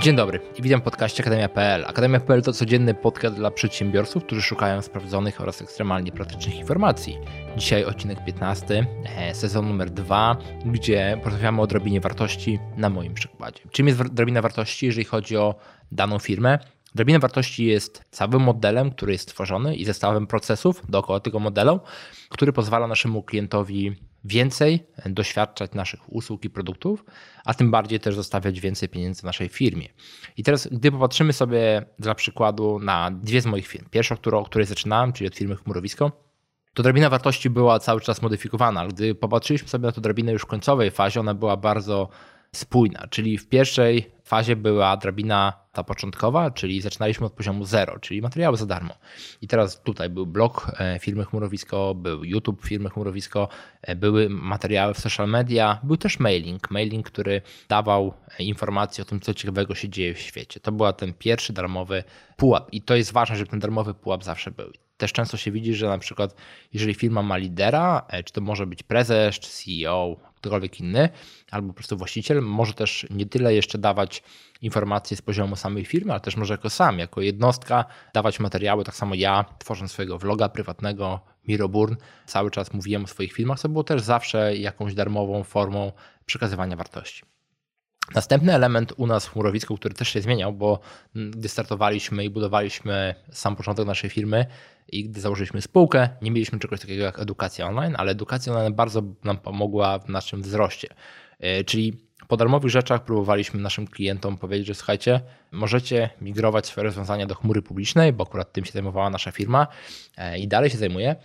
Dzień dobry i witam w podcaście Akademia.pl. Akademia.pl to codzienny podcast dla przedsiębiorców, którzy szukają sprawdzonych oraz ekstremalnie praktycznych informacji. Dzisiaj odcinek 15, e, sezon numer 2, gdzie porozmawiamy o drobinie wartości na moim przykładzie. Czym jest drabina wartości, jeżeli chodzi o daną firmę? Drabina wartości jest całym modelem, który jest tworzony i zestawem procesów dookoła tego modelu, który pozwala naszemu klientowi więcej doświadczać naszych usług i produktów, a tym bardziej też zostawiać więcej pieniędzy w naszej firmie. I teraz, gdy popatrzymy sobie dla przykładu na dwie z moich firm. Pierwsza, którą, której zaczynałem, czyli od firmy Chmurowisko, to drabina wartości była cały czas modyfikowana, ale gdy popatrzyliśmy sobie na tę drabinę już w końcowej fazie, ona była bardzo spójna, czyli w pierwszej fazie była drabina ta początkowa, czyli zaczynaliśmy od poziomu zero, czyli materiały za darmo. I teraz tutaj był blog e, firmy Chmurowisko, był YouTube firmy Chmurowisko, e, były materiały w social media, był też mailing, mailing, który dawał e, informacje o tym, co ciekawego się dzieje w świecie. To był ten pierwszy darmowy pułap i to jest ważne, żeby ten darmowy pułap zawsze był. Też często się widzi, że na przykład jeżeli firma ma lidera, czy to może być prezes, czy CEO, ktokolwiek inny, albo po prostu właściciel, może też nie tyle jeszcze dawać informacje z poziomu samej firmy, ale też może jako sam, jako jednostka dawać materiały. Tak samo ja, tworząc swojego vloga prywatnego, Miroburn, cały czas mówiłem o swoich filmach, co było też zawsze jakąś darmową formą przekazywania wartości. Następny element u nas w Chmurowisku, który też się zmieniał, bo gdy startowaliśmy i budowaliśmy sam początek naszej firmy i gdy założyliśmy spółkę, nie mieliśmy czegoś takiego jak edukacja online, ale edukacja online bardzo nam pomogła w naszym wzroście. E, czyli po darmowych rzeczach próbowaliśmy naszym klientom powiedzieć, że słuchajcie, możecie migrować swoje rozwiązania do chmury publicznej, bo akurat tym się zajmowała nasza firma e, i dalej się zajmuje.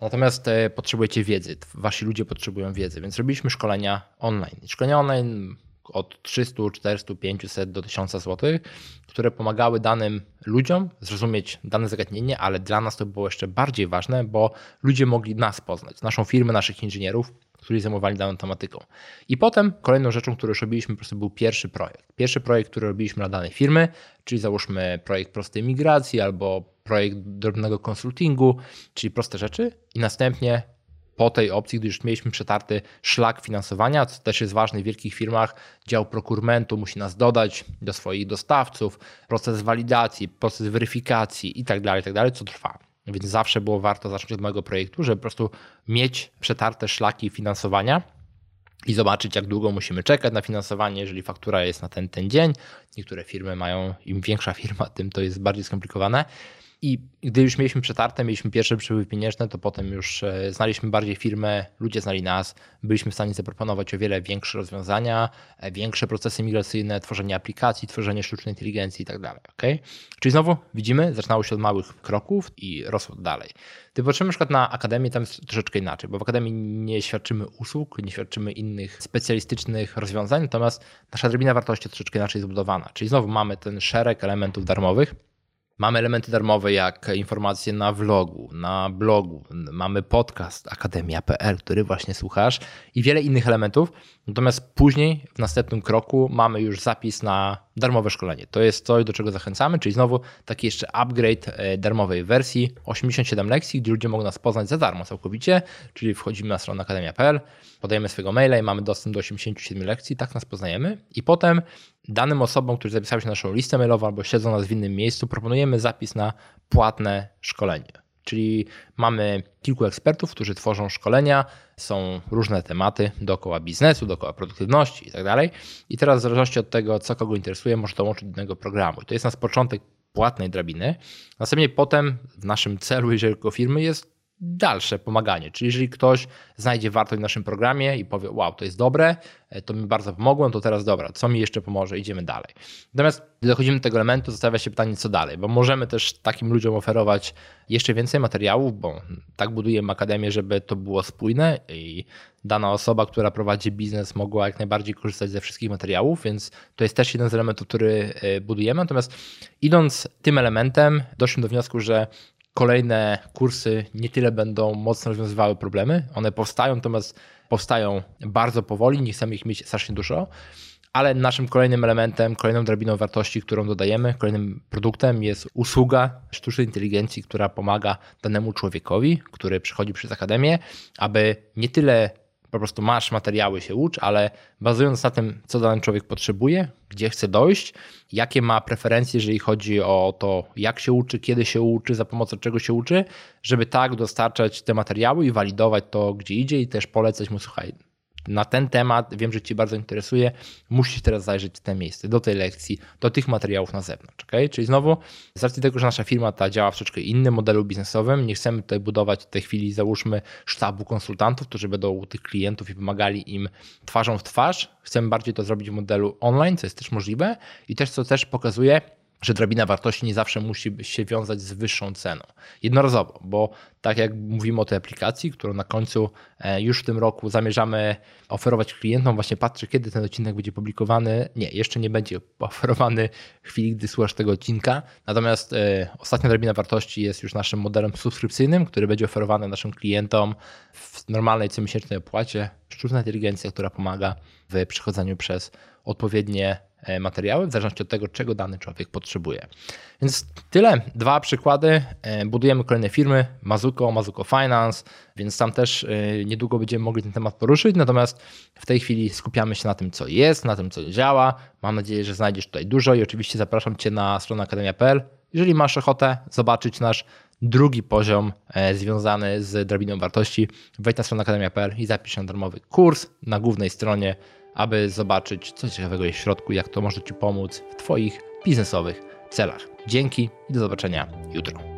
Natomiast e, potrzebujecie wiedzy, wasi ludzie potrzebują wiedzy, więc robiliśmy szkolenia online. Szkolenia online od 300, 400, 500 do 1000 zł, które pomagały danym ludziom zrozumieć dane zagadnienie, ale dla nas to było jeszcze bardziej ważne, bo ludzie mogli nas poznać, naszą firmę, naszych inżynierów, którzy zajmowali daną tematyką. I potem kolejną rzeczą, którą już robiliśmy, po prostu był pierwszy projekt. Pierwszy projekt, który robiliśmy dla danej firmy, czyli załóżmy projekt prostej migracji albo projekt drobnego konsultingu, czyli proste rzeczy, i następnie po tej opcji, gdy już mieliśmy przetarty szlak finansowania, co też jest ważne w wielkich firmach, dział prokurmentu musi nas dodać do swoich dostawców, proces walidacji, proces weryfikacji itd., tak itd., tak co trwa. Więc zawsze było warto zacząć od mojego projektu, żeby po prostu mieć przetarte szlaki finansowania i zobaczyć, jak długo musimy czekać na finansowanie, jeżeli faktura jest na ten, ten dzień. Niektóre firmy mają, im większa firma, tym to jest bardziej skomplikowane. I gdy już mieliśmy przetarte, mieliśmy pierwsze przepływy pieniężne, to potem już e, znaliśmy bardziej firmę, ludzie znali nas, byliśmy w stanie zaproponować o wiele większe rozwiązania, e, większe procesy migracyjne, tworzenie aplikacji, tworzenie sztucznej inteligencji i tak. Okay? Czyli znowu widzimy, zaczynało się od małych kroków i rosło dalej. Gdy patrzymy na przykład na akademię, tam jest troszeczkę inaczej, bo w akademii nie świadczymy usług, nie świadczymy innych specjalistycznych rozwiązań, natomiast nasza drabina wartości troszeczkę inaczej zbudowana. Czyli znowu mamy ten szereg elementów darmowych, Mamy elementy darmowe jak informacje na vlogu, na blogu, mamy podcast akademia.pl, który właśnie słuchasz i wiele innych elementów. Natomiast później w następnym kroku mamy już zapis na darmowe szkolenie. To jest coś, do czego zachęcamy, czyli znowu taki jeszcze upgrade e, darmowej wersji 87 lekcji, gdzie ludzie mogą nas poznać za darmo całkowicie, czyli wchodzimy na stronę akademia.pl, podajemy swojego maila i mamy dostęp do 87 lekcji, tak nas poznajemy i potem danym osobom, którzy zapisały się na naszą listę mailową albo siedzą nas w innym miejscu, proponujemy zapis na płatne szkolenie. Czyli mamy kilku ekspertów, którzy tworzą szkolenia, są różne tematy dookoła biznesu, dookoła produktywności itd. Tak I teraz w zależności od tego, co kogo interesuje, może dołączyć do jednego programu. I to jest nasz początek płatnej drabiny. Następnie potem w naszym celu, jeżeli tylko firmy, jest dalsze pomaganie. Czyli jeżeli ktoś znajdzie wartość w naszym programie i powie, wow, to jest dobre, e, to mi bardzo pomogło, to teraz dobra, co mi jeszcze pomoże, idziemy dalej. Natomiast gdy dochodzimy do tego elementu, zostawia się pytanie, co dalej, bo możemy też takim ludziom oferować jeszcze więcej materiałów, bo tak budujemy akademię, żeby to było spójne i dana osoba, która prowadzi biznes, mogła jak najbardziej korzystać ze wszystkich materiałów, więc to jest też jeden z elementów, który e, budujemy. Natomiast idąc tym elementem, doszliśmy do wniosku, że kolejne kursy nie tyle będą mocno rozwiązywały problemy. One powstają, natomiast powstają bardzo powoli, nie chcemy ich mieć strasznie dużo. Ale naszym kolejnym elementem, kolejną drabiną wartości, którą dodajemy, kolejnym produktem jest usługa sztucznej inteligencji, która pomaga danemu człowiekowi, który przychodzi przez akademię, aby nie tyle po prostu masz materiały, się ucz, ale bazując na tym, co dany człowiek potrzebuje, gdzie chce dojść, jakie ma preferencje, jeżeli chodzi o to, jak się uczy, kiedy się uczy, za pomocą czego się uczy, żeby tak dostarczać te materiały i walidować to, gdzie idzie i też polecać mu, słuchaj, na ten temat, wiem, że Ci bardzo interesuje, musisz teraz zajrzeć w te miejsce, do tej lekcji, do tych materiałów na zewnątrz. Okay? Czyli znowu, z racji tego, że nasza firma ta działa w troszeczkę innym modelu biznesowym, nie chcemy tutaj budować w tej chwili, załóżmy, sztabu konsultantów, którzy będą u tych klientów i pomagali im twarzą w twarz. Chcemy bardziej to zrobić w modelu online, co jest też możliwe i też co też pokazuje, że drabina wartości nie zawsze musi się wiązać z wyższą ceną. Jednorazowo, bo tak jak mówimy o tej aplikacji, którą na końcu e, już w tym roku zamierzamy oferować klientom, właśnie patrzę, kiedy ten odcinek będzie publikowany. Nie, jeszcze nie będzie oferowany w chwili, gdy słuchasz tego odcinka. Natomiast e, ostatnia drabina wartości jest już naszym modelem subskrypcyjnym, który będzie oferowany naszym klientom w normalnej comiesięcznej opłacie. Sztuczna inteligencja, która pomaga w przechodzeniu przez odpowiednie materiały, w zależności od tego, czego dany człowiek potrzebuje. Więc tyle, dwa przykłady. E, budujemy kolejne firmy, Mazuko, Mazuko Finance, więc tam też e, niedługo będziemy mogli ten temat poruszyć, natomiast w tej chwili skupiamy się na tym, co jest, na tym, co działa. Mam nadzieję, że znajdziesz tutaj dużo i oczywiście zapraszam Cię na stronę akademia.pl. Jeżeli masz ochotę zobaczyć nasz drugi poziom związany z drabiną wartości, wejdź na stronę akademia.pl i zapisz się na darmowy kurs na głównej stronie aby zobaczyć, co ciekawego jest w środku, jak to może Ci pomóc w Twoich biznesowych celach. Dzięki i do zobaczenia jutro.